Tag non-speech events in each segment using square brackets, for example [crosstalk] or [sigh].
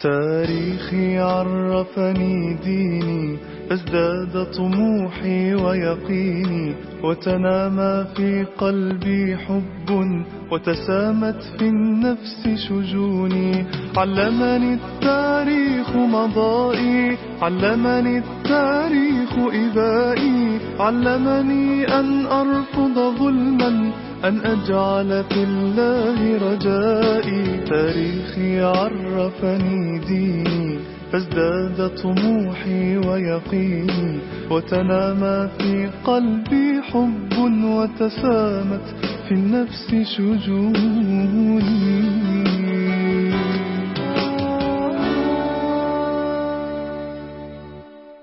تاريخي عرفني ديني فازداد طموحي ويقيني وتنامى في قلبي حب وتسامت في النفس شجوني. علمني التاريخ مضائي علمني التاريخ إبائي. علمني أن أرفض ظلما أن أجعل في الله رجائي تاريخي عرفني ديني. فازداد طموحي ويقيني. وتنامى في قلبي حب وتسامت في النفس شجوني.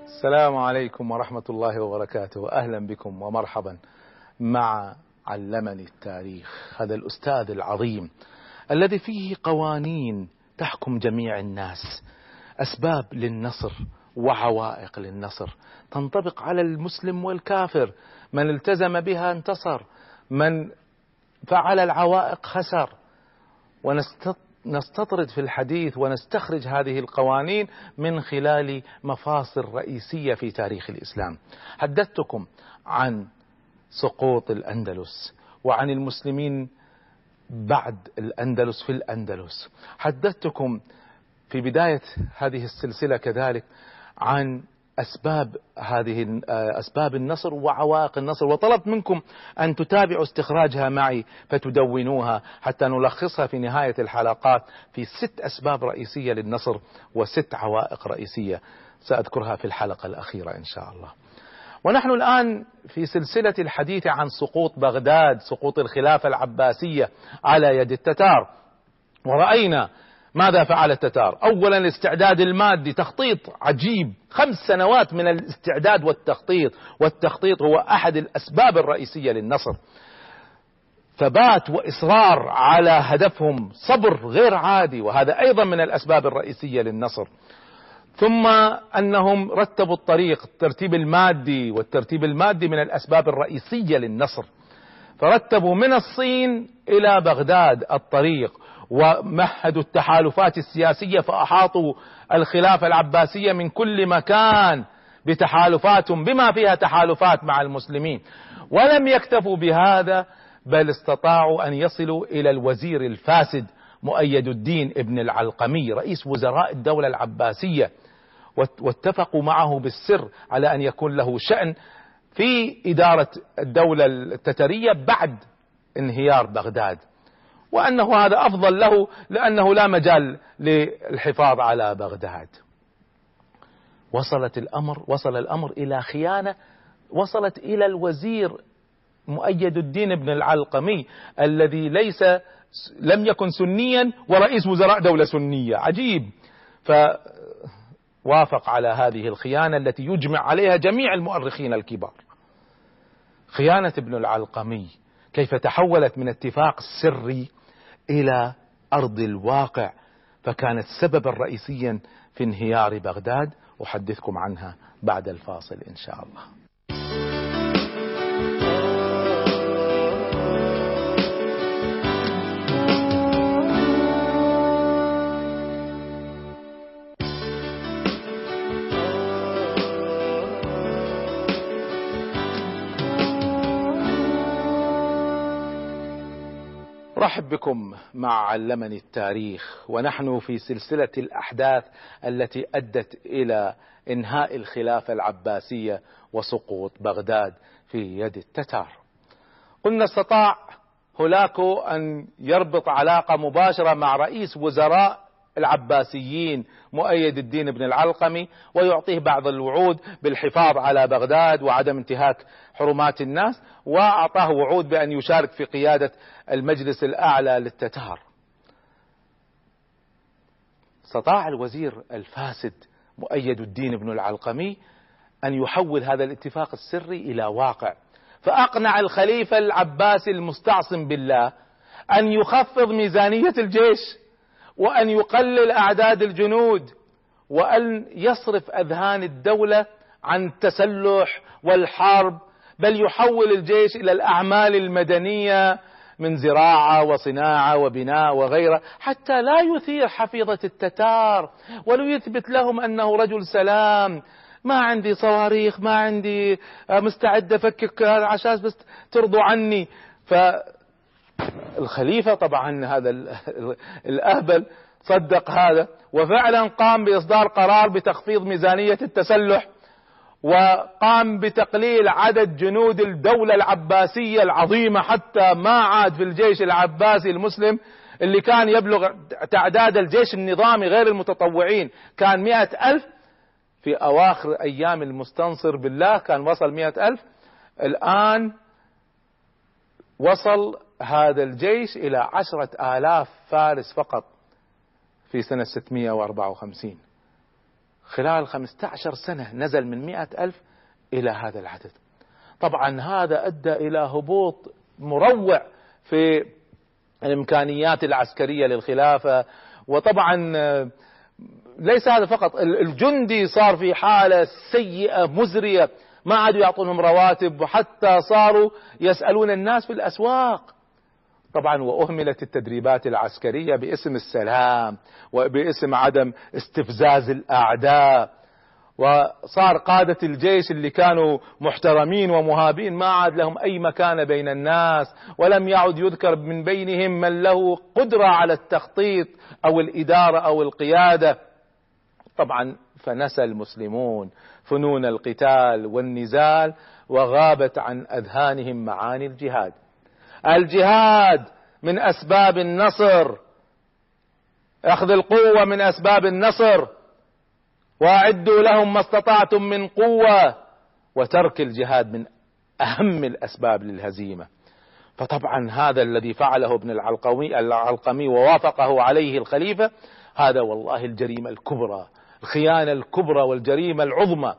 السلام عليكم ورحمة الله وبركاته. أهلا بكم ومرحبا مع علمني التاريخ هذا الأستاذ العظيم الذي فيه قوانين تحكم جميع الناس أسباب للنصر وعوائق للنصر. تنطبق على المسلم والكافر من التزم بها انتصر من فعل العوائق خسر. ونستطرد في الحديث ونستخرج هذه القوانين من خلال مفاصل رئيسية في تاريخ الإسلام. حدثتكم عن سقوط الأندلس وعن المسلمين بعد الأندلس في الأندلس. حدثتكم في بداية هذه السلسلة كذلك عن أسباب هذه أسباب النصر وعوائق النصر وطلبت منكم أن تتابعوا استخراجها معي فتدونوها حتى نلخصها في نهاية الحلقات في ست أسباب رئيسية للنصر وست عوائق رئيسية. سأذكرها في الحلقة الأخيرة إن شاء الله. ونحن الآن في سلسلة الحديث عن سقوط بغداد سقوط الخلافة العباسية على يد التتار. ورأينا ماذا فعل التتار. اولا الاستعداد المادي تخطيط عجيب. خمس سنوات من الاستعداد والتخطيط. والتخطيط هو أحد الأسباب الرئيسية للنصر. ثبات وإصرار على هدفهم. صبر غير عادي. وهذا أيضا من الأسباب الرئيسية للنصر. ثم أنهم رتبوا الطريق الترتيب المادي والترتيب المادي من الأسباب الرئيسية للنصر. فرتبوا من الصين إلى بغداد الطريق ومهدوا التحالفات السياسية فأحاطوا الخلافة العباسية من كل مكان بتحالفاتهم بما فيها تحالفات مع المسلمين. ولم يكتفوا بهذا بل استطاعوا أن يصلوا إلى الوزير الفاسد مؤيد الدين ابن العلقمي رئيس وزراء الدولة العباسية. واتفقوا معه بالسر على أن يكون له شأن في إدارة الدولة التترية بعد انهيار بغداد. وأنه هذا أفضل له لأنه لا مجال للحفاظ على بغداد. وصلت الأمر وصل الأمر إلى خيانة وصلت إلى الوزير مؤيد الدين بن العلقمي الذي ليس لم يكن سنيا ورئيس وزراء دولة سنية. عجيب. فوافق على هذه الخيانة التي يجمع عليها جميع المؤرخين الكبار. خيانة ابن العلقمي كيف تحولت من اتفاق سري إلى أرض الواقع فكانت سببا رئيسيا في انهيار بغداد. أحدثكم عنها بعد الفاصل إن شاء الله. ارحب بكم مع علمني التاريخ ونحن في سلسلة الأحداث التي أدت إلى إنهاء الخلافة العباسية وسقوط بغداد في يد التتار. قلنا استطاع هولاكو أن يربط علاقة مباشرة مع رئيس وزراء العباسيين مؤيد الدين بن العلقمي ويعطيه بعض الوعود بالحفاظ على بغداد وعدم انتهاك حرمات الناس وأعطاه وعود بأن يشارك في قيادة المجلس الأعلى للتتار. استطاع الوزير الفاسد مؤيد الدين بن العلقمي أن يحول هذا الاتفاق السري إلى واقع فأقنع الخليفة العباسي المستعصم بالله أن يخفض ميزانية الجيش وأن يقلل أعداد الجنود وأن يصرف أذهان الدولة عن التسلح والحرب بل يحول الجيش إلى الأعمال المدنية من زراعة وصناعة وبناء وغيره حتى لا يثير حفيظة التتار ولو يثبت لهم أنه رجل سلام. ما عندي صواريخ ما عندي مستعد أفكك عشان بس ترضوا عني. فالخليفة طبعا هذا الأهبل صدق هذا وفعلا قام بإصدار قرار بتخفيض ميزانية التسلح وقام بتقليل عدد جنود الدولة العباسية العظيمة حتى ما عاد في الجيش العباسي المسلم اللي كان يبلغ تعداد الجيش النظامي غير المتطوعين كان مئة ألف. في أواخر أيام المستنصر بالله كان وصل مئة ألف. الآن وصل هذا الجيش إلى عشرة آلاف فارس فقط في سنة 654 خلال 15 سنة نزل من مئة ألف إلى هذا العدد. طبعا هذا أدى إلى هبوط مروع في الإمكانيات العسكرية للخلافة. وطبعا ليس هذا فقط الجندي صار في حالة سيئة مزرية. ما عادوا يعطونهم رواتب وحتى صاروا يسألون الناس في الأسواق. طبعا وأهملت التدريبات العسكرية باسم السلام وباسم عدم استفزاز الأعداء. وصار قادة الجيش اللي كانوا محترمين ومهابين ما عاد لهم أي مكانة بين الناس ولم يعد يذكر من بينهم من له قدرة على التخطيط أو الإدارة أو القيادة. طبعا فنسى المسلمون فنون القتال والنزال وغابت عن أذهانهم معاني الجهاد. الجهاد من أسباب النصر. أخذ القوة من أسباب النصر. وأعدوا لهم ما استطعتم من قوة. وترك الجهاد من أهم الأسباب للهزيمة. فطبعا هذا الذي فعله ابن العلقمي العلقمي ووافقه عليه الخليفة هذا والله الجريمة الكبرى الخيانة الكبرى والجريمة العظمى.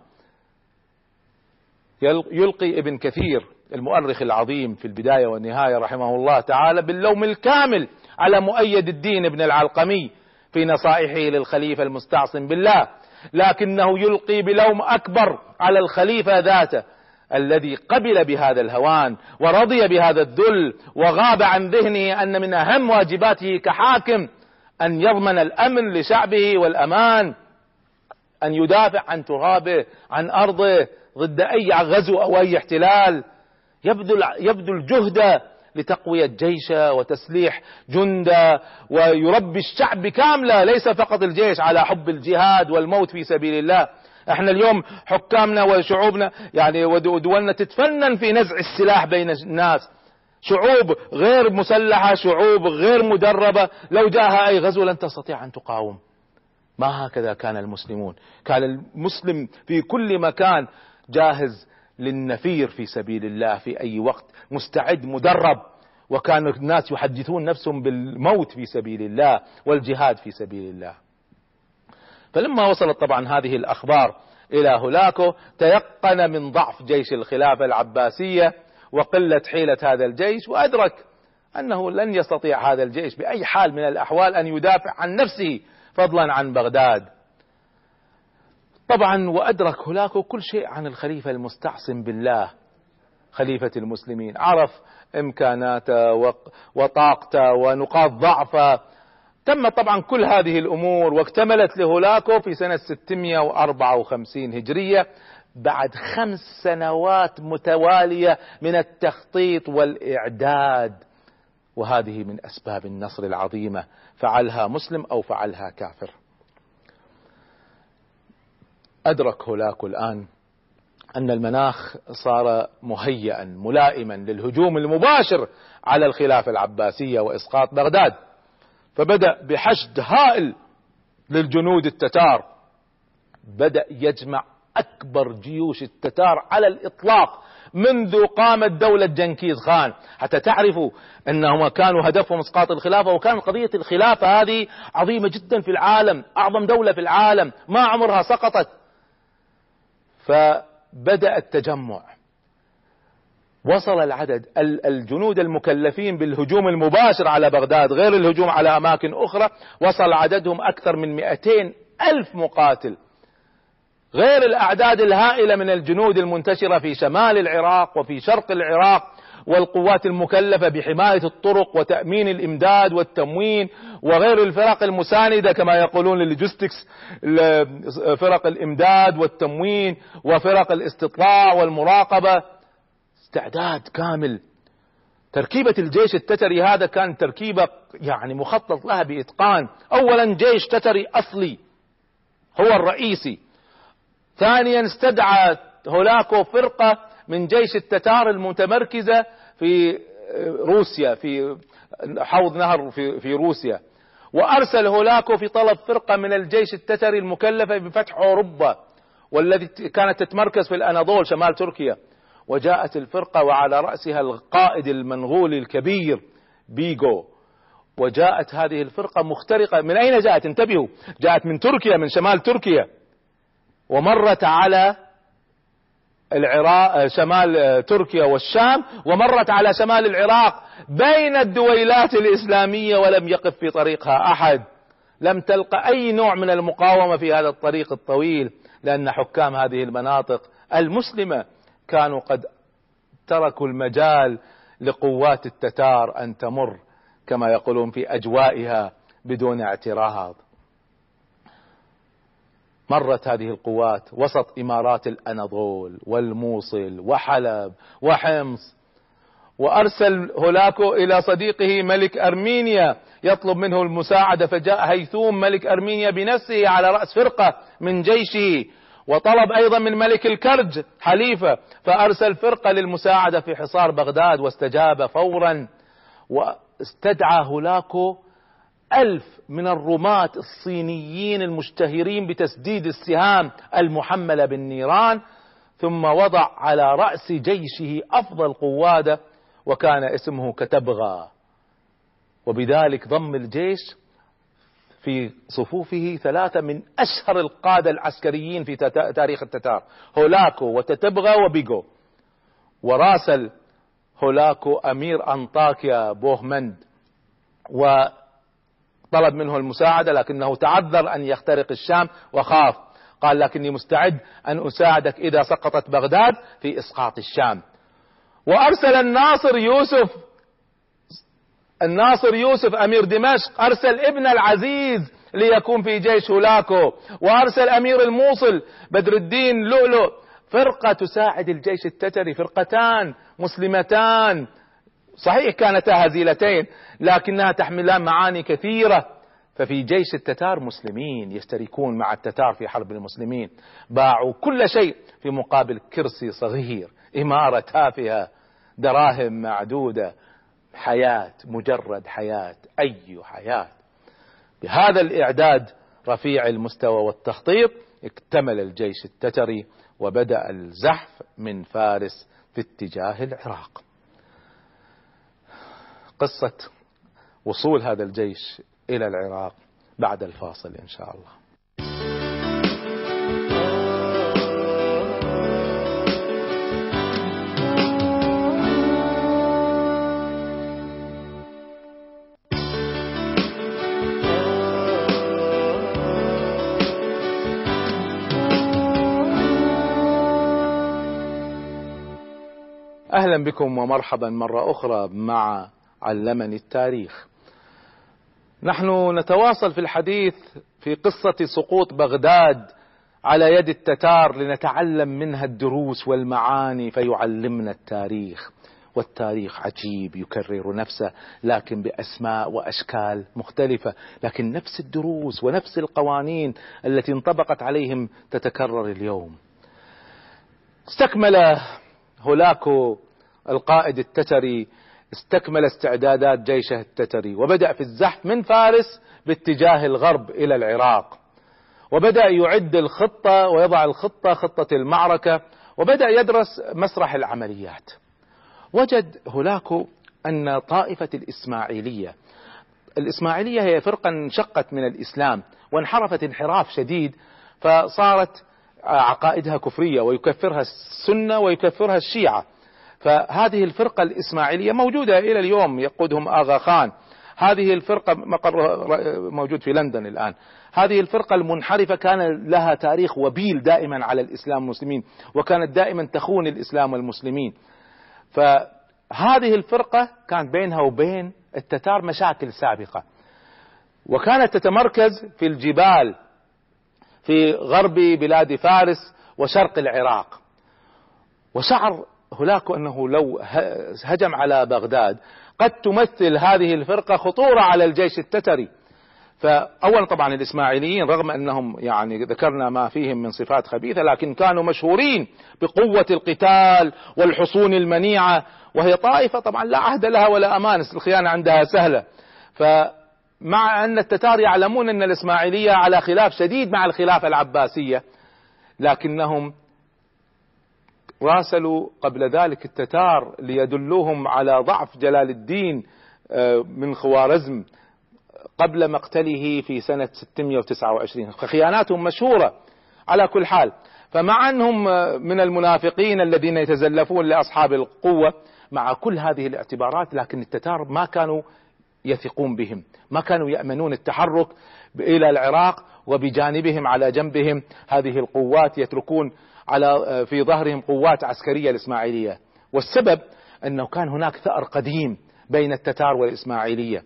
يلقي ابن كثير. المؤرخ العظيم في البداية والنهاية رحمه الله تعالى باللوم الكامل على مؤيد الدين بن العلقمي في نصائحه للخليفة المستعصم بالله لكنه يلقي بلوم أكبر على الخليفة ذاته الذي قبل بهذا الهوان ورضي بهذا الذل وغاب عن ذهنه أن من أهم واجباته كحاكم أن يضمن الأمن لشعبه والأمان أن يدافع عن ترابه عن أرضه ضد أي غزو أو أي احتلال. يبذل يبذل جهده لتقوية جيشه وتسليح جنده ويربي الشعب كاملة ليس فقط الجيش على حب الجهاد والموت في سبيل الله. إحنا اليوم حكامنا وشعوبنا يعني ودولنا تتفنن في نزع السلاح بين الناس. شعوب غير مسلحة شعوب غير مدربة. لو جاءها أي غزو لن تستطيع أن تقاوم. ما هكذا كان المسلمون. كان المسلم في كل مكان جاهز للنفير في سبيل الله في أي وقت مستعد مدرب. وكان الناس يحدثون نفسهم بالموت في سبيل الله والجهاد في سبيل الله. فلما وصلت طبعا هذه الأخبار إلى هولاكو تيقن من ضعف جيش الخلافة العباسية وقلة حيلة هذا الجيش وأدرك أنه لن يستطيع هذا الجيش بأي حال من الأحوال أن يدافع عن نفسه فضلا عن بغداد. طبعا وأدرك هولاكو كل شيء عن الخليفة المستعصم بالله خليفة المسلمين. عرف إمكاناته وطاقته ونقاط ضعفه. تم طبعا كل هذه الأمور واكتملت لهولاكو في سنة 654 هجرية بعد خمس سنوات متوالية من التخطيط والإعداد. وهذه من أسباب النصر العظيمة. فعلها مسلم أو فعلها كافر؟ أدرك هولاكو الآن أن المناخ صار مهيئا ملائما للهجوم المباشر على الخلافة العباسية وإسقاط بغداد. فبدأ بحشد هائل للجنود التتار. بدأ يجمع أكبر جيوش التتار على الإطلاق منذ قامت دولة جنكيز خان. حتى تعرفوا أنهم كانوا هدفهم إسقاط الخلافة وكانت قضية الخلافة هذه عظيمة جدا في العالم أعظم دولة في العالم. ما عمرها سقطت. فبدأ التجمع. وصل العدد الجنود المكلفين بالهجوم المباشر على بغداد غير الهجوم على أماكن أخرى وصل عددهم أكثر من 200 ألف مقاتل. غير الأعداد الهائلة من الجنود المنتشرة في شمال العراق وفي شرق العراق والقوات المكلفة بحماية الطرق وتأمين الإمداد والتموين وغير الفرق المساندة كما يقولون ال logistics فرق الإمداد والتموين وفرق الاستطلاع والمراقبة. استعداد كامل. تركيبة الجيش التتري هذا كان تركيبة يعني مخطط لها بإتقان. أولا جيش تتري أصلي هو الرئيسي. ثانيا استدعى هولاكو فرقة من جيش التتار المتمركزة في روسيا في حوض نهر في, في روسيا. وأرسل هولاكو في طلب فرقة من الجيش التتري المكلفة بفتح أوروبا والتي كانت تتمركز في الأناضول شمال تركيا. وجاءت الفرقة وعلى رأسها القائد المنغولي الكبير بيجو وجاءت هذه الفرقة مخترقة. من أين جاءت؟ انتبهوا. جاءت من تركيا من شمال تركيا. ومرت على العراق شمال تركيا والشام ومرت على شمال العراق بين الدويلات الإسلامية ولم يقف في طريقها أحد. لم تلقى أي نوع من المقاومة في هذا الطريق الطويل لأن حكام هذه المناطق المسلمة كانوا قد تركوا المجال لقوات التتار أن تمر كما يقولون في أجوائها بدون اعتراض. مرت هذه القوات وسط إمارات الأناضول والموصل وحلب وحمص وأرسل هولاكو إلى صديقه ملك أرمينيا يطلب منه المساعدة فجاء هيثوم ملك أرمينيا بنفسه على رأس فرقة من جيشه وطلب أيضا من ملك الكرج حليفة فأرسل فرقة للمساعدة في حصار بغداد واستجاب فورا واستدعى هولاكو ألف من الرماة الصينيين المشتهرين بتسديد السهام المحملة بالنيران ثم وضع على رأس جيشه أفضل قوادة وكان اسمه كتبغى. وبذلك ضم الجيش في صفوفه ثلاثة من أشهر القادة العسكريين في تاريخ التتار هولاكو وتتبغى وبيغو. وراسل هولاكو أمير أنطاكيا بوهمند وطلب منه المساعدة لكنه تعذر أن يخترق الشام وخاف. قال لكني مستعد أن أساعدك إذا سقطت بغداد في إسقاط الشام. وأرسل الناصر يوسف الناصر يوسف أمير دمشق أرسل ابن العزيز ليكون في جيش هولاكو. وأرسل أمير الموصل بدر الدين لؤلؤ فرقة تساعد الجيش التتري فرقتان مسلمتان. صحيح كانتا هزيلتين لكنها تحملان معاني كثيرة. ففي جيش التتار مسلمين يشتركون مع التتار في حرب المسلمين. باعوا كل شيء في مقابل كرسي صغير إمارة تافهة دراهم معدودة حياة مجرد حياة أي حياة. بهذا الإعداد رفيع المستوى والتخطيط اكتمل الجيش التتري وبدأ الزحف من فارس في اتجاه العراق. قصة وصول هذا الجيش إلى العراق بعد الفاصل إن شاء الله. أهلا بكم ومرحبا مرة أخرى مع علمني التاريخ. نحن نتواصل في الحديث في قصة سقوط بغداد على يد التتار لنتعلم منها الدروس والمعاني فيعلمنا التاريخ. والتاريخ عجيب يكرر نفسه لكن بأسماء وأشكال مختلفة، لكن نفس الدروس ونفس القوانين التي انطبقت عليهم تتكرر اليوم. استكمل هولاكو القائد التتري استكمل استعدادات جيشه التتري وبدأ في الزحف من فارس باتجاه الغرب إلى العراق. وبدأ يعد الخطة ويضع الخطة خطة المعركة وبدأ يدرس مسرح العمليات. وجد هولاكو أن طائفة الإسماعيلية الإسماعيلية هي فرقة انشقت من الإسلام وانحرفت انحراف شديد فصارت عقائدها كفرية ويكفرها السنة ويكفرها الشيعة. فهذه الفرقة الإسماعيلية موجودة إلى اليوم يقودهم آغا خان. هذه الفرقة مقر موجود في لندن الآن. هذه الفرقة المنحرفة كان لها تاريخ وبيل دائما على الإسلام والمسلمين وكانت دائما تخون الإسلام والمسلمين هذه الفرقة كان بينها وبين التتار مشاكل سابقة. وكانت تتمركز في الجبال في غرب بلاد فارس وشرق العراق. وشعر هولاكو أنه لو هجم على بغداد قد تمثل هذه الفرقة خطورة على الجيش التتري. فأولا طبعا الإسماعيليين رغم أنهم يعني ذكرنا ما فيهم من صفات خبيثة لكن كانوا مشهورين بقوة القتال والحصون المنيعة وهي طائفة طبعا لا عهد لها ولا أمان الخيانة عندها سهلة. فمع أن التتار يعلمون أن الإسماعيلية على خلاف شديد مع الخلافة العباسية لكنهم راسلوا قبل ذلك التتار ليدلوهم على ضعف جلال الدين آه، من خوارزم قبل مقتله في سنة 629 فخياناتهم مشهورة على كل حال. فمع أنهم من المنافقين الذين يتزلفون لأصحاب القوة مع كل هذه الاعتبارات لكن التتار ما كانوا يثقون بهم ما كانوا يأمنون التحرك إلى العراق وبجانبهم على جنبهم. هذه القوات يتركون على في ظهرهم قوات عسكرية الإسماعيلية. والسبب أنه كان هناك ثأر قديم بين التتار والإسماعيلية.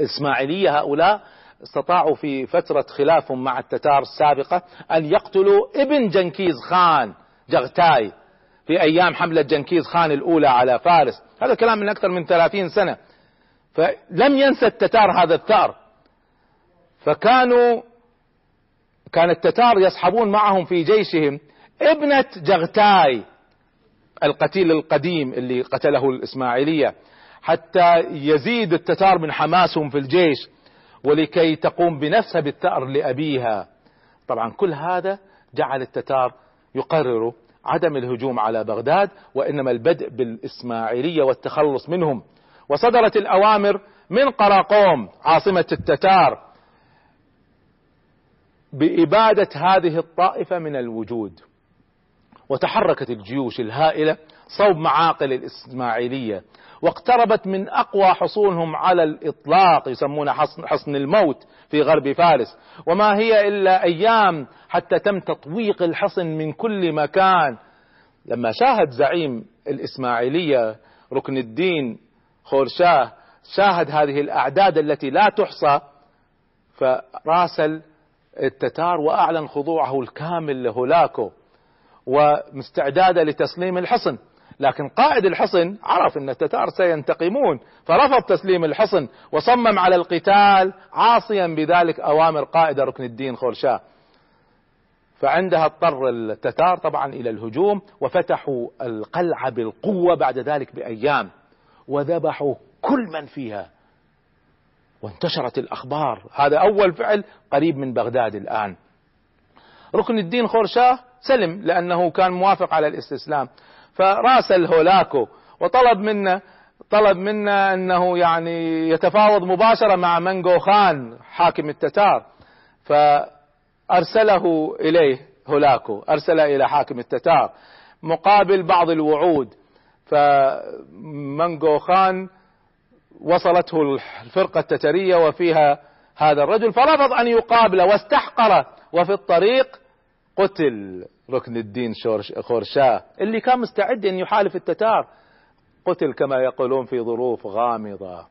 الإسماعيلية هؤلاء استطاعوا في فترة خلافهم مع التتار السابقة أن يقتلوا ابن جنكيز خان جغتاي في أيام حملة جنكيز خان الأولى على فارس. هذا كلام من أكثر من ثلاثين سنة. فلم ينسى التتار هذا الثأر. فكانوا كان التتار يصحبون معهم في جيشهم ابنة جغتاي القتيل القديم اللي قتله الإسماعيلية حتى يزيد التتار من حماسهم في الجيش ولكي تقوم بنفسها بالثأر لأبيها. طبعا كل هذا جعل التتار يقرروا عدم الهجوم على بغداد وإنما البدء بالإسماعيلية والتخلص منهم. وصدرت الأوامر من قراقوم عاصمة التتار بإبادة هذه الطائفة من الوجود. وتحركت الجيوش الهائلة صوب معاقل الإسماعيلية واقتربت من أقوى حصونهم على الإطلاق يسمونه حصن, حصن الموت في غرب فارس. وما هي إلا أيام حتى تم تطويق الحصن من كل مكان. لما شاهد زعيم الإسماعيلية ركن الدين خورشاه شاهد هذه الأعداد التي لا تحصى فراسل التتار وأعلن خضوعه الكامل لهولاكو. ومستعدادا لتسليم الحصن. لكن قائد الحصن عرف أن التتار سينتقمون فرفض تسليم الحصن وصمم على القتال عاصيا بذلك أوامر قائد ركن الدين خورشاه فعندها اضطر التتار طبعا إلى الهجوم وفتحوا القلعة بالقوة بعد ذلك بأيام وذبحوا كل من فيها. وانتشرت الأخبار. هذا أول فعل قريب من بغداد الآن. ركن الدين خورشاه سلم لأنه كان موافق على الاستسلام. فراسل هولاكو وطلب منا طلب منا أنه يعني يتفاوض مباشرة مع منجو خان حاكم التتار. فأرسله إليه هولاكو أرسل إلى حاكم التتار مقابل بعض الوعود. فمنجو خان وصلته الفرقة التترية وفيها هذا الرجل فرفض أن يقابله واستحقره وفي الطريق قتل. ركن الدين خورشاه اللي كان مستعد أن يحالف التتار. قتل كما يقولون في ظروف غامضة.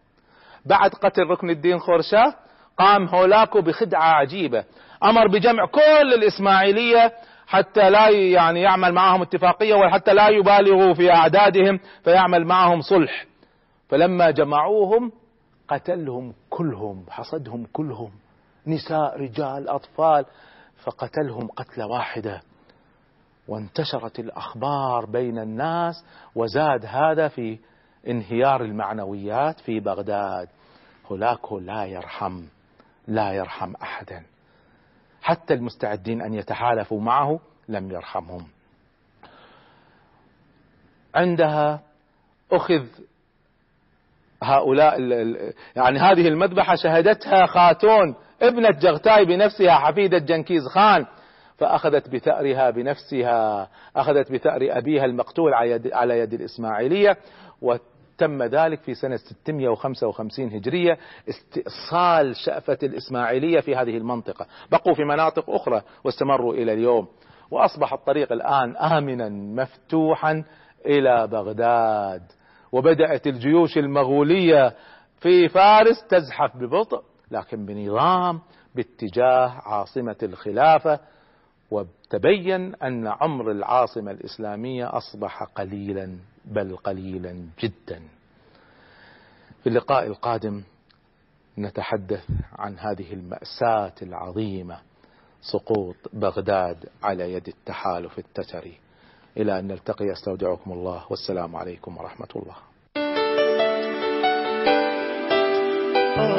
بعد قتل ركن الدين خورشاه قام هولاكو بخدعة عجيبة. أمر بجمع كل الإسماعيلية حتى لا يعني يعمل معهم اتفاقية وحتى لا يبالغوا في أعدادهم فيعمل معهم صلح. فلما جمعوهم قتلهم كلهم حصدهم كلهم. نساء رجال أطفال فقتلهم قتلة واحدة. وانتشرت الأخبار بين الناس وزاد هذا في انهيار المعنويات في بغداد. هولاكو لا يرحم لا يرحم أحدا. حتى المستعدين أن يتحالفوا معه لم يرحمهم. عندها أخذ هؤلاء يعني هذه المذبحة شهدتها خاتون ابنة جغتاي بنفسها حفيدة جنكيز خان. فأخذت بثأرها بنفسها أخذت بثأر أبيها المقتول على يد الإسماعيلية وتم ذلك في سنة 655 هجرية استئصال شأفة الإسماعيلية في هذه المنطقة. بقوا في مناطق أخرى واستمروا إلى اليوم. وأصبح الطريق الآن آمنا مفتوحا إلى بغداد. وبدأت الجيوش المغولية في فارس تزحف ببطء لكن بنظام باتجاه عاصمة الخلافة وتبين أن عمر العاصمة الإسلامية أصبح قليلا بل قليلا جدا. في اللقاء القادم نتحدث عن هذه المأساة العظيمة سقوط بغداد على يد التحالف التتري. إلى أن نلتقي أستودعكم الله والسلام عليكم ورحمة الله.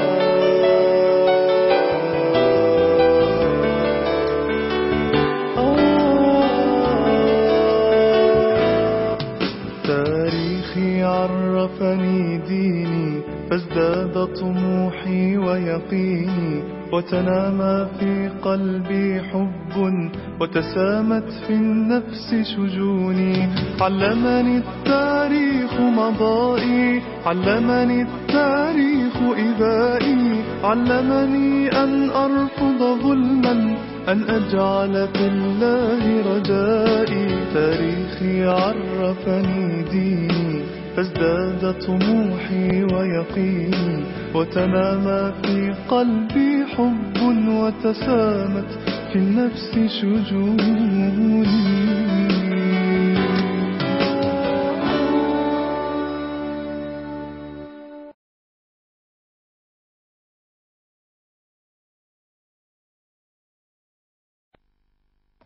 [laughs] عرفني ديني فازداد طموحي ويقيني وتنامى في قلبي حب وتسامت في النفس شجوني. علمني التاريخ مضائي علمني التاريخ إبائي. علمني أن أرفض ظلما أن أجعل في الله رجائي. تاريخي عرفني ديني. فازداد طموحي ويقيني وتنامى في قلبي حب وتسامت في النفس شجوني.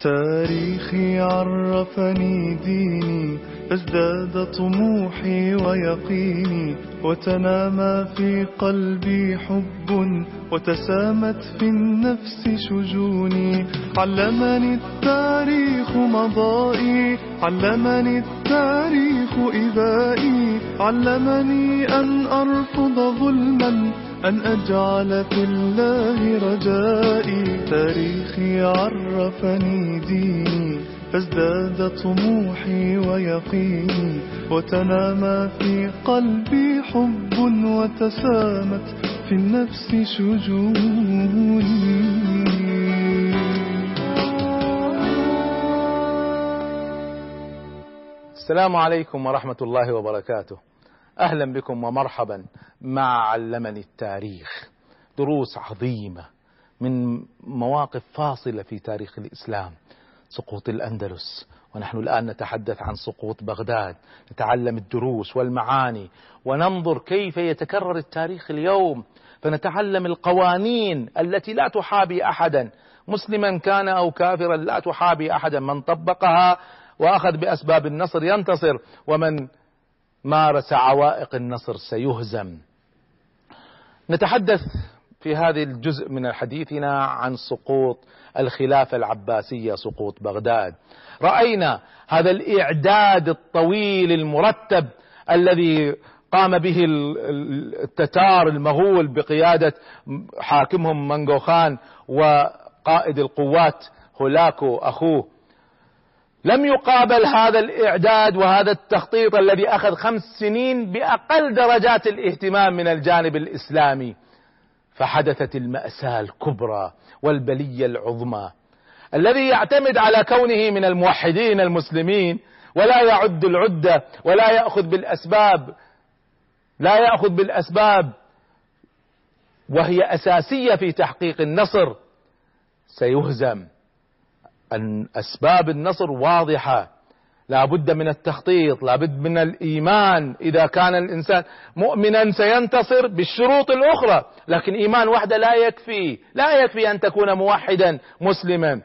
تاريخي عرفني ديني فازداد طموحي ويقيني وتنامى في قلبي حب وتسامت في النفس شجوني. علمني التاريخ مضائي علمني التاريخ إبائي. علمني أن أرفض ظلما أن أجعل في الله رجائي. تاريخي عرفني ديني فازداد طموحي ويقيني. وتنامى في قلبي حب وتسامت في النفس شجوني. السلام عليكم ورحمة الله وبركاته. أهلا بكم ومرحبا مع علمني التاريخ. دروس عظيمة من مواقف فاصلة في تاريخ الإسلام. سقوط الأندلس ونحن الآن نتحدث عن سقوط بغداد. نتعلم الدروس والمعاني وننظر كيف يتكرر التاريخ اليوم. فنتعلم القوانين التي لا تحابي أحدا. مسلما كان أو كافرا لا تحابي أحدا. من طبقها وأخذ بأسباب النصر ينتصر ومن مارس عوائق النصر سيهزم. نتحدث في هذا الجزء من حديثنا عن سقوط الخلافة العباسية سقوط بغداد. رأينا هذا الإعداد الطويل المرتب الذي قام به التتار المغول بقيادة حاكمهم منغو خان وقائد القوات هولاكو أخوه لم يقابل هذا الإعداد وهذا التخطيط الذي أخذ خمس سنين بأقل درجات الاهتمام من الجانب الإسلامي فحدثت المأساة الكبرى والبلية العظمى الذي يعتمد على كونه من الموحدين المسلمين ولا يعد العدة ولا يأخذ بالأسباب لا يأخذ بالأسباب وهي أساسية في تحقيق النصر سيهزم. أن أسباب النصر واضحة. لا بد من التخطيط لا بد من الإيمان. إذا كان الإنسان مؤمنا سينتصر بالشروط الأخرى لكن إيمان وحده لا يكفي. لا يكفي أن تكون موحدا مسلما.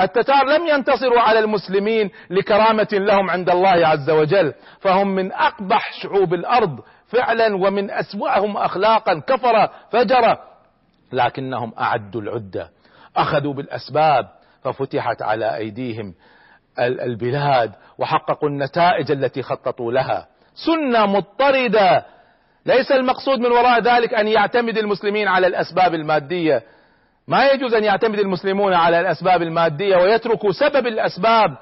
التتار لم ينتصروا على المسلمين لكرامة لهم عند الله عز وجل فهم من أقبح شعوب الأرض فعلا ومن أسوأهم أخلاقا كفر فجر لكنهم أعدوا العدة. أخذوا بالأسباب. ففتحت على أيديهم البلاد وحققوا النتائج التي خططوا لها. سنة مضطردة. ليس المقصود من وراء ذلك أن يعتمد المسلمين على الأسباب المادية. ما يجوز أن يعتمد المسلمون على الأسباب المادية ويتركوا سبب الأسباب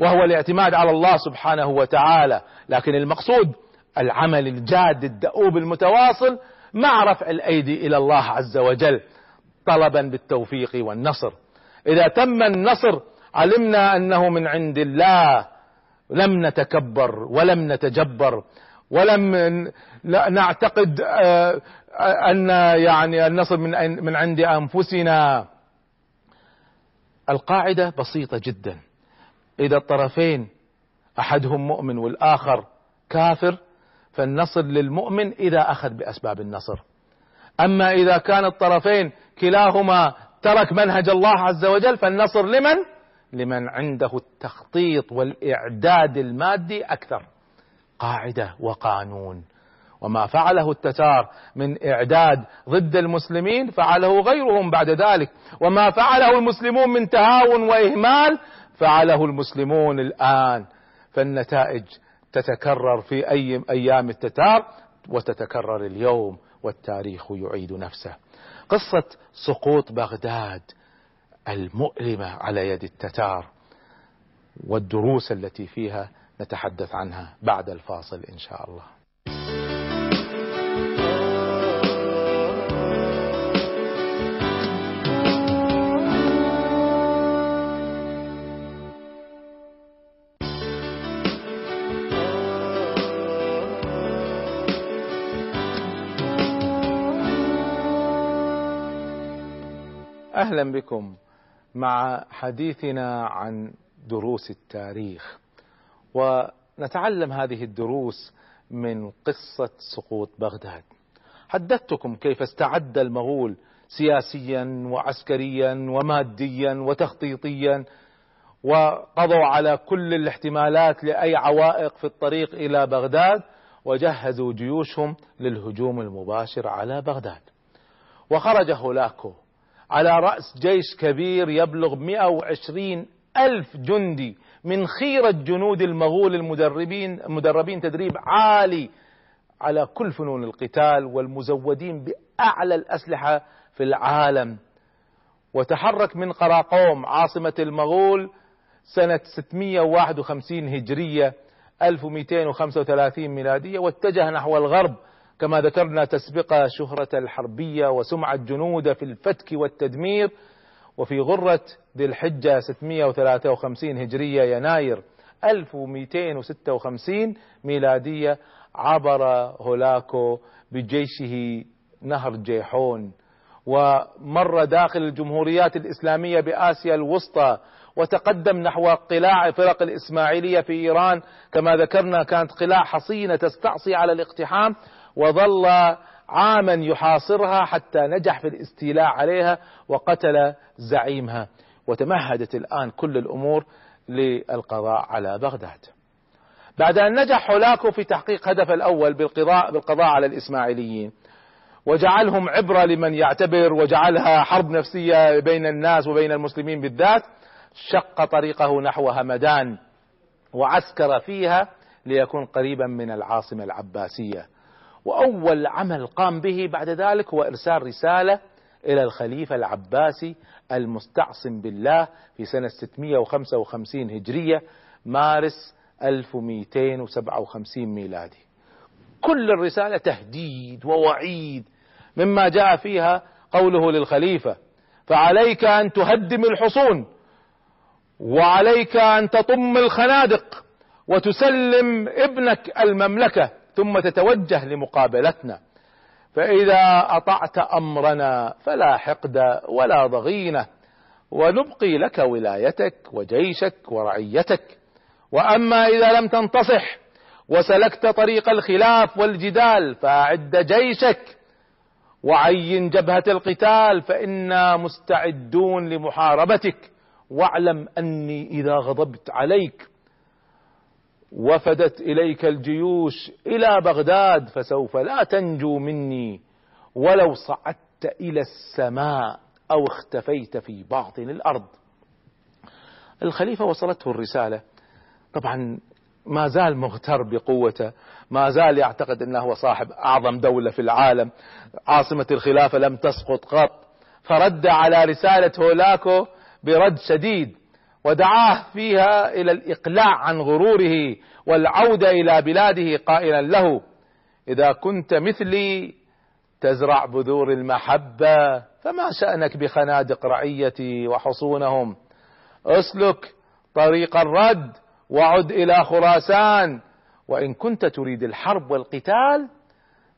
وهو الاعتماد على الله سبحانه وتعالى. لكن المقصود العمل الجاد الدؤوب المتواصل مع رفع الأيدي إلى الله عز وجل طلبا بالتوفيق والنصر. إذا تم النصر علمنا أنه من عند الله. لم نتكبر ولم نتجبر ولم نعتقد آه، أن يعني النصر من من عند أنفسنا. القاعدة بسيطة جدا. إذا الطرفين أحدهم مؤمن والآخر كافر فالنصر للمؤمن إذا أخذ بأسباب النصر. أما إذا كان الطرفين كلاهما ترك منهج الله عز وجل فالنصر لمن؟ لمن عنده التخطيط والإعداد المادي أكثر. قاعدة وقانون. وما فعله التتار من إعداد ضد المسلمين فعله غيرهم بعد ذلك. وما فعله المسلمون من تهاون وإهمال فعله المسلمون الآن. فالنتائج تتكرر في أي أيام التتار وتتكرر اليوم والتاريخ يعيد نفسه. قصة سقوط بغداد المؤلمة على يد التتار والدروس التي فيها نتحدث عنها بعد الفاصل إن شاء الله. أهلا بكم مع حديثنا عن دروس التاريخ. ونتعلم هذه الدروس من قصة سقوط بغداد. حدثتكم كيف استعد المغول سياسيا وعسكريا وماديا وتخطيطيا وقضوا على كل الاحتمالات لأي عوائق في الطريق إلى بغداد وجهزوا جيوشهم للهجوم المباشر على بغداد. وخرج هولاكو على رأس جيش كبير يبلغ 120 ألف جندي من خيرة جنود المغول المدربين مدربين تدريب عالي على كل فنون القتال والمزودين بأعلى الأسلحة في العالم. وتحرك من قراقوم عاصمة المغول سنة 651 هجرية 1235 ميلادية واتجه نحو الغرب كما ذكرنا تسبق شهرة الحربية وسمعة جنوده في الفتك والتدمير وفي غرة ذي الحجة 653 هجرية يناير 1256 ميلادية عبر هولاكو بجيشه نهر جيحون. ومر داخل الجمهوريات الإسلامية بآسيا الوسطى وتقدم نحو قلاع فرق الإسماعيلية في إيران. كما ذكرنا كانت قلاع حصينة تستعصي على الاقتحام وظل عاما يحاصرها حتى نجح في الاستيلاء عليها وقتل زعيمها. وتمهدت الآن كل الأمور للقضاء على بغداد. بعد أن نجح هولاكو في تحقيق هدف الأول بالقضاء, بالقضاء على الإسماعيليين وجعلهم عبرة لمن يعتبر وجعلها حرب نفسية بين الناس وبين المسلمين بالذات شق طريقه نحو همدان وعسكر فيها ليكون قريبا من العاصمة العباسية. وأول عمل قام به بعد ذلك هو إرسال رسالة إلى الخليفة العباسي المستعصم بالله في سنة 655 هجرية مارس 1257 ميلادي. كل الرسالة تهديد ووعيد مما جاء فيها قوله للخليفة فعليك أن تهدم الحصون وعليك أن تطم الخنادق وتسلم ابنك المملكة ثم تتوجه لمقابلتنا. فإذا أطعت أمرنا فلا حقد ولا ضغينة ونبقي لك ولايتك وجيشك ورعيتك. وأما إذا لم تنتصح وسلكت طريق الخلاف والجدال فأعد جيشك وعين جبهة القتال فإنا مستعدون لمحاربتك. واعلم أني إذا غضبت عليك وفدت إليك الجيوش إلى بغداد فسوف لا تنجو مني ولو صعدت إلى السماء أو اختفيت في باطن الأرض. الخليفة وصلته الرسالة. طبعا ما زال مغتر بقوته ما زال يعتقد أنه هو صاحب أعظم دولة في العالم. عاصمة الخلافة لم تسقط قط. فرد على رسالة هولاكو برد شديد. ودعاه فيها إلى الإقلاع عن غروره والعودة إلى بلاده قائلا له إذا كنت مثلي تزرع بذور المحبة فما شأنك بخنادق رعيتي وحصونهم. أسلك طريق الرد وعد إلى خراسان وإن كنت تريد الحرب والقتال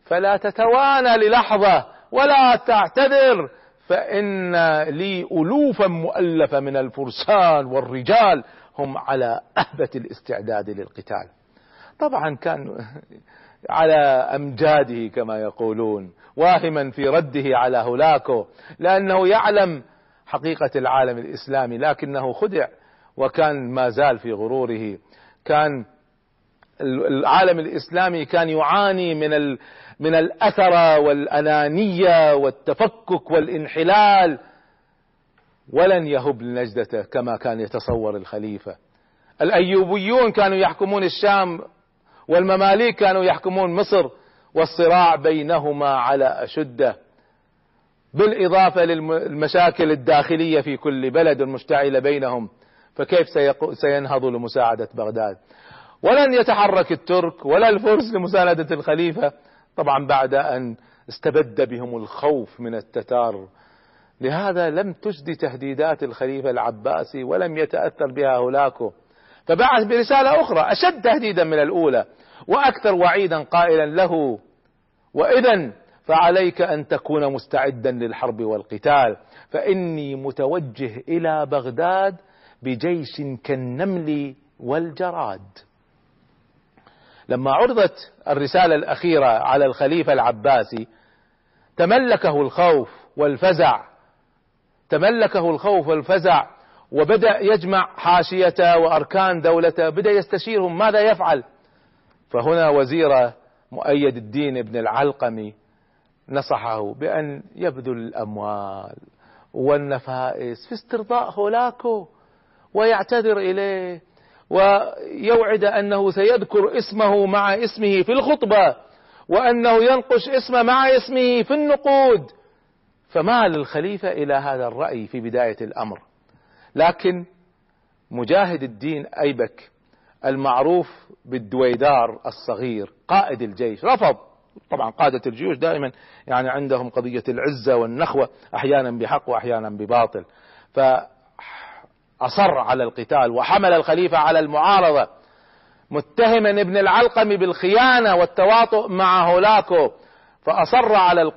فلا تتوانى للحظة ولا تعتذر فإن لي ألوفا مؤلفة من الفرسان والرجال هم على أهبة الاستعداد للقتال. طبعا كان على أمجاده كما يقولون واهما في رده على هولاكو لأنه يعلم حقيقة العالم الإسلامي لكنه خدع وكان ما زال في غروره. كان العالم الإسلامي كان يعاني من من الأثرة والأنانية والتفكك والانحلال. ولن يهب لنجدته كما كان يتصور الخليفة. الأيوبيون كانوا يحكمون الشام والمماليك كانوا يحكمون مصر والصراع بينهما على أشدة. بالإضافة للمشاكل الداخلية في كل بلد المشتعلة بينهم فكيف سينهض لمساعدة بغداد؟ ولن يتحرك الترك ولا الفرس لمساندة الخليفة. طبعا بعد أن استبد بهم الخوف من التتار. لهذا لم تجدي تهديدات الخليفة العباسي ولم يتأثر بها هولاكو. فبعث برسالة أخرى أشد تهديدا من الأولى وأكثر وعيدا قائلا له. وإذا فعليك أن تكون مستعدا للحرب والقتال. فإني متوجه إلى بغداد بجيش كالنمل والجراد. لما عرضت الرسالة الأخيرة على الخليفة العباسي تملكه الخوف والفزع تملكه الخوف والفزع وبدأ يجمع حاشيته وأركان دولته بدأ يستشيرهم ماذا يفعل؟ فهنا وزير مؤيد الدين ابن العلقمي نصحه بأن يبذل الأموال والنفائس في استرضاء هولاكو ويعتذر إليه ويوعد أنه سيذكر اسمه مع اسمه في الخطبة وأنه ينقش اسمه مع اسمه في النقود. فمال الخليفة إلى هذا الرأي في بداية الأمر. لكن مجاهد الدين أيبك المعروف بالدويدار الصغير قائد الجيش رفض. طبعا قادة الجيوش دائما يعني عندهم قضية العزة والنخوة أحيانا بحق وأحيانا بباطل. فأصر على القتال وحمل الخليفة على المعارضة. متهما ابن العلقم بالخيانة والتواطؤ مع هولاكو فأصر على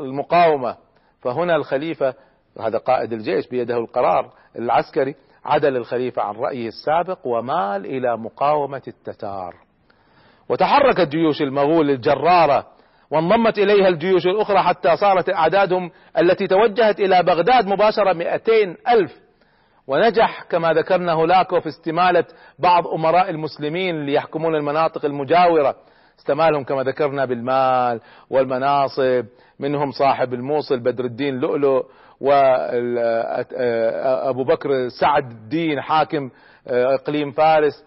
المقاومة. فهنا الخليفة هذا قائد الجيش بيده القرار العسكري عدل الخليفة عن رأيه السابق ومال إلى مقاومة التتار. وتحركت جيوش المغول الجرارة وانضمت إليها الجيوش الأخرى حتى صارت أعدادهم التي توجهت إلى بغداد مباشرة 200 ألف ونجح كما ذكرنا هولاكو في استمالة بعض أمراء المسلمين ليحكمون المناطق المجاورة. استمالهم كما ذكرنا بالمال والمناصب منهم صاحب الموصل بدر الدين لؤلؤ وأبو بكر سعد الدين حاكم إقليم فارس.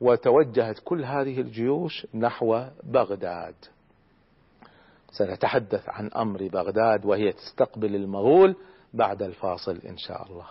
وتوجهت كل هذه الجيوش نحو بغداد. سنتحدث عن أمر بغداد وهي تستقبل المغول بعد الفاصل إن شاء الله.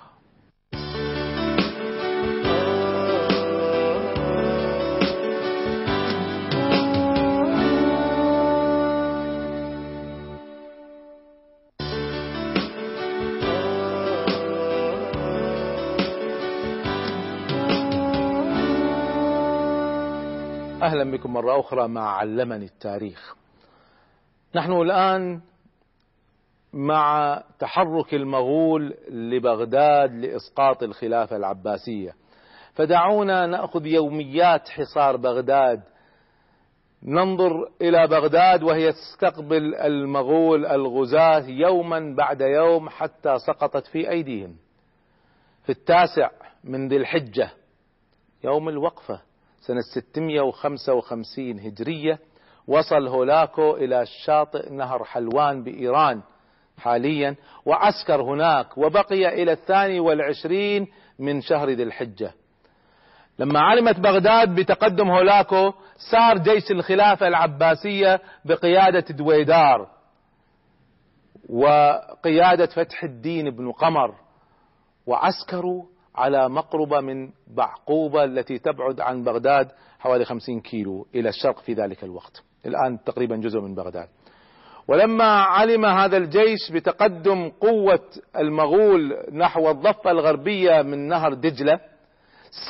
أهلا بكم مرة أخرى مع علمني التاريخ. نحن الآن مع تحرك المغول لبغداد لإسقاط الخلافة العباسية. فدعونا نأخذ يوميات حصار بغداد. ننظر إلى بغداد وهي تستقبل المغول الغزاة يوما بعد يوم حتى سقطت في أيديهم. في التاسع من ذي الحجة يوم الوقفة سنة 655 هجرية وصل هولاكو إلى شاطئ نهر حلوان بإيران حاليا وعسكر هناك وبقي إلى الثاني والعشرين من شهر ذي الحجة. لما علمت بغداد بتقدم هولاكو سار جيش الخلافة العباسية بقيادة دويدار وقيادة فتح الدين بن قمر وعسكروا على مقربة من بعقوبة التي تبعد عن بغداد حوالي خمسين كيلو إلى الشرق في ذلك الوقت. الآن تقريبا جزء من بغداد. ولما علم هذا الجيش بتقدم قوة المغول نحو الضفة الغربية من نهر دجلة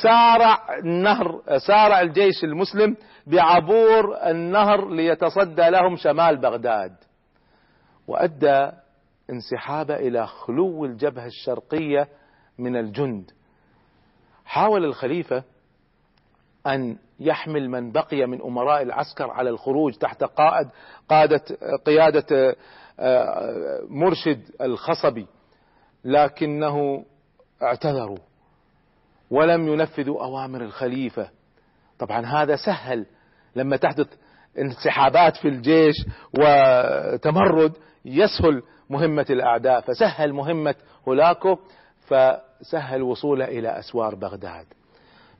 سارع النهر سارع الجيش المسلم بعبور النهر ليتصدى لهم شمال بغداد. وأدى انسحابه إلى خلو الجبهة الشرقية من الجند. حاول الخليفة أن يحمل من بقي من أمراء العسكر على الخروج تحت قائد قادة قيادة آه، مرشد الخصبي لكنه اعتذروا ولم ينفذوا أوامر الخليفة. طبعا هذا سهل لما تحدث انسحابات في الجيش وتمرد يسهل مهمة الأعداء فسهل مهمة هولاكو فسهل وصوله إلى أسوار بغداد.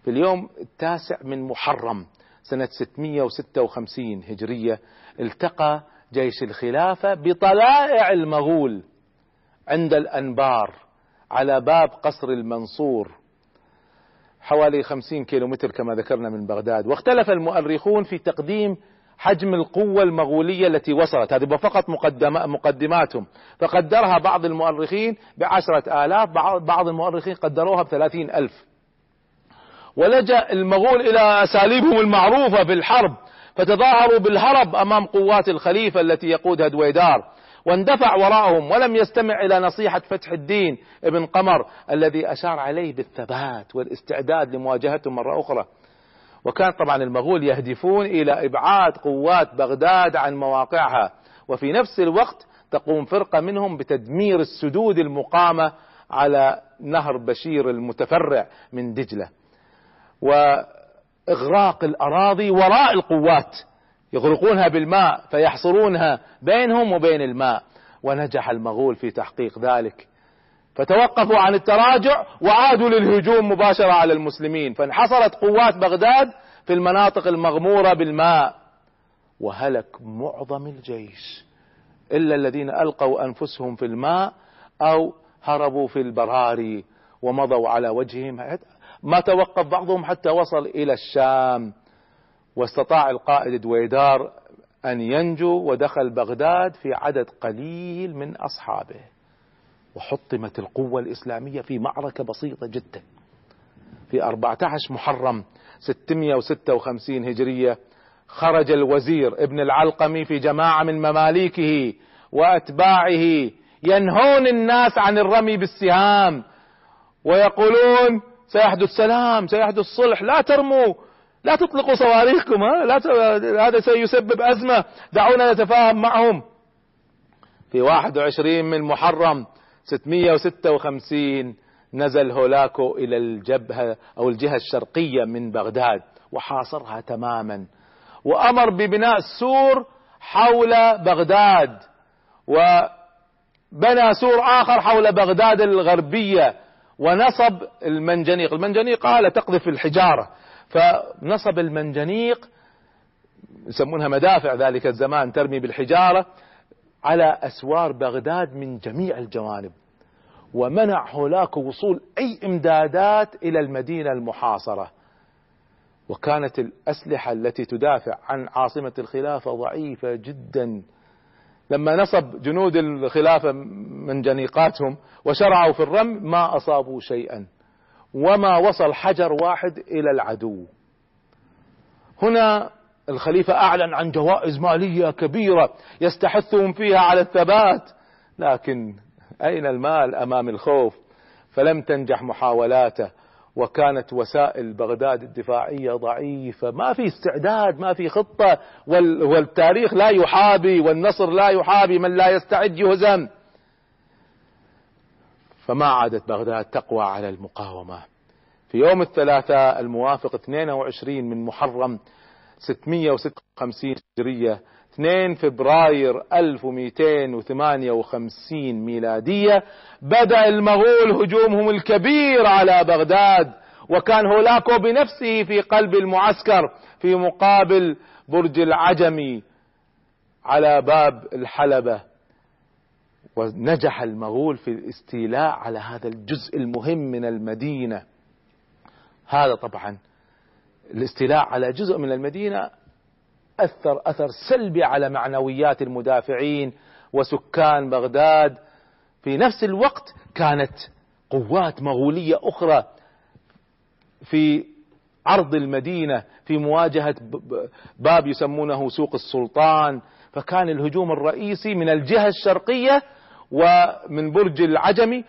في اليوم التاسع من محرم سنة 656 هجرية التقى جيش الخلافة بطلائع المغول عند الأنبار على باب قصر المنصور حوالي خمسين كيلو متر كما ذكرنا من بغداد. واختلف المؤرخون في تقديم حجم القوة المغولية التي وصلت. هذه فقط مقدماتهم. فقدرها بعض المؤرخين بعشرة آلاف. بعض المؤرخين قدروها بثلاثين ألف. ولجأ المغول إلى أساليبهم المعروفة في الحرب فتظاهروا بالهرب أمام قوات الخليفة التي يقودها دويدار واندفع وراءهم ولم يستمع إلى نصيحة فتح الدين ابن قمر الذي أشار عليه بالثبات والاستعداد لمواجهتهم مرة أخرى. وكان طبعا المغول يهدفون إلى إبعاد قوات بغداد عن مواقعها. وفي نفس الوقت تقوم فرقة منهم بتدمير السدود المقامة على نهر بشير المتفرع من دجلة. وإغراق الأراضي وراء القوات يغرقونها بالماء فيحصرونها بينهم وبين الماء. ونجح المغول في تحقيق ذلك. فتوقفوا عن التراجع وعادوا للهجوم مباشرة على المسلمين. فانحصرت قوات بغداد في المناطق المغمورة بالماء. وهلك معظم الجيش. إلا الذين ألقوا أنفسهم في الماء أو هربوا في البراري ومضوا على وجههم. ما توقف بعضهم حتى وصل إلى الشام. واستطاع القائد دويدار أن ينجو ودخل بغداد في عدد قليل من أصحابه. وحطمت القوة الإسلامية في معركة بسيطة جدا. في 14 محرم 656 هجرية خرج الوزير ابن العلقمي في جماعة من مماليكه وأتباعه ينهون الناس عن الرمي بالسهام ويقولون سيحدث سلام سيحدث صلح لا ترموا لا تطلقوا صواريخكم ها لا ت... هذا سيسبب أزمة دعونا نتفاهم معهم. في 21 من محرم 656 نزل هولاكو إلى الجبهة أو الجهة الشرقية من بغداد وحاصرها تماما. وأمر ببناء سور حول بغداد وبنى سور آخر حول بغداد الغربية ونصب المنجنيق. المنجنيق آلة تقذف الحجارة. فنصب المنجنيق يسمونها مدافع ذلك الزمان ترمي بالحجارة. على أسوار بغداد من جميع الجوانب ومنع هولاك وصول أي إمدادات إلى المدينة المحاصرة. وكانت الأسلحة التي تدافع عن عاصمة الخلافة ضعيفة جدا. لما نصب جنود الخلافة منجنيقاتهم وشرعوا في الرمي ما أصابوا شيئا وما وصل حجر واحد إلى العدو. هنا الخليفة أعلن عن جوائز مالية كبيرة يستحثهم فيها على الثبات. لكن أين المال أمام الخوف؟ فلم تنجح محاولاته وكانت وسائل بغداد الدفاعية ضعيفة ما في استعداد ما في خطة والتاريخ لا يحابي والنصر لا يحابي من لا يستعد يهزم. فما عادت بغداد تقوى على المقاومة. في يوم الثلاثاء الموافق 22 من محرم 656 هجرية 2 فبراير 1258 ميلادية. بدأ المغول هجومهم الكبير على بغداد وكان هولاكو بنفسه في قلب المعسكر في مقابل برج العجمي على باب الحلبة. ونجح المغول في الاستيلاء على هذا الجزء المهم من المدينة. هذا طبعا الاستيلاء على جزء من المدينة أثر أثر سلبي على معنويات المدافعين وسكان بغداد. في نفس الوقت كانت قوات مغولية أخرى في عرض المدينة في مواجهة باب يسمونه سوق السلطان. فكان الهجوم الرئيسي من الجهة الشرقية ومن برج العجمي.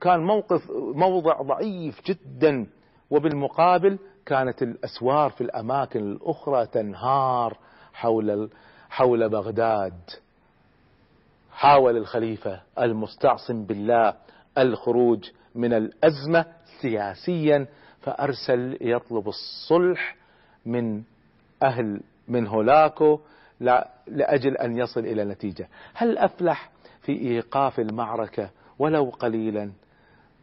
كان موقف موضع ضعيف جدا وبالمقابل كانت الأسوار في الأماكن الأخرى تنهار حول حول بغداد. حاول الخليفة المستعصم بالله الخروج من الأزمة سياسيا فأرسل يطلب الصلح من أهل من هولاكو لأجل أن يصل إلى نتيجة هل أفلح في إيقاف المعركة ولو قليلا؟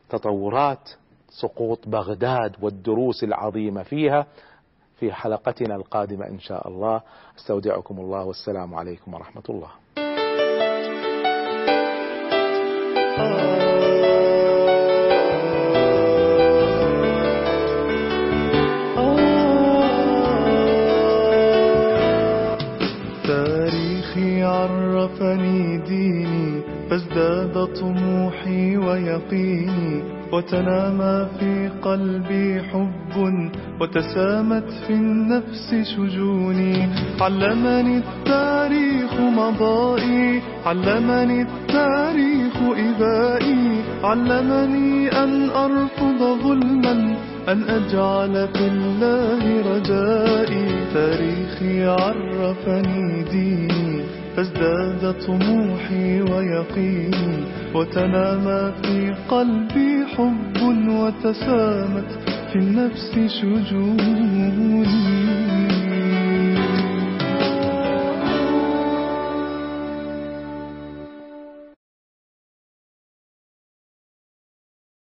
تطورات سقوط بغداد والدروس العظيمة فيها في حلقتنا القادمة إن شاء الله. أستودعكم الله والسلام عليكم ورحمة الله. تاريخي عرفني ديني فازداد طموحي ويقيني. وتنامى في قلبي حب وتسامت في النفس شجوني علمني التاريخ مضائي علمني التاريخ إبائي. علمني أن أرفض ظلما أن أجعل في الله رجائي. تاريخي عرفني ديني. فازداد طموحي ويقيني وتنامى في قلبي حب وتسامت في النفس شجوني.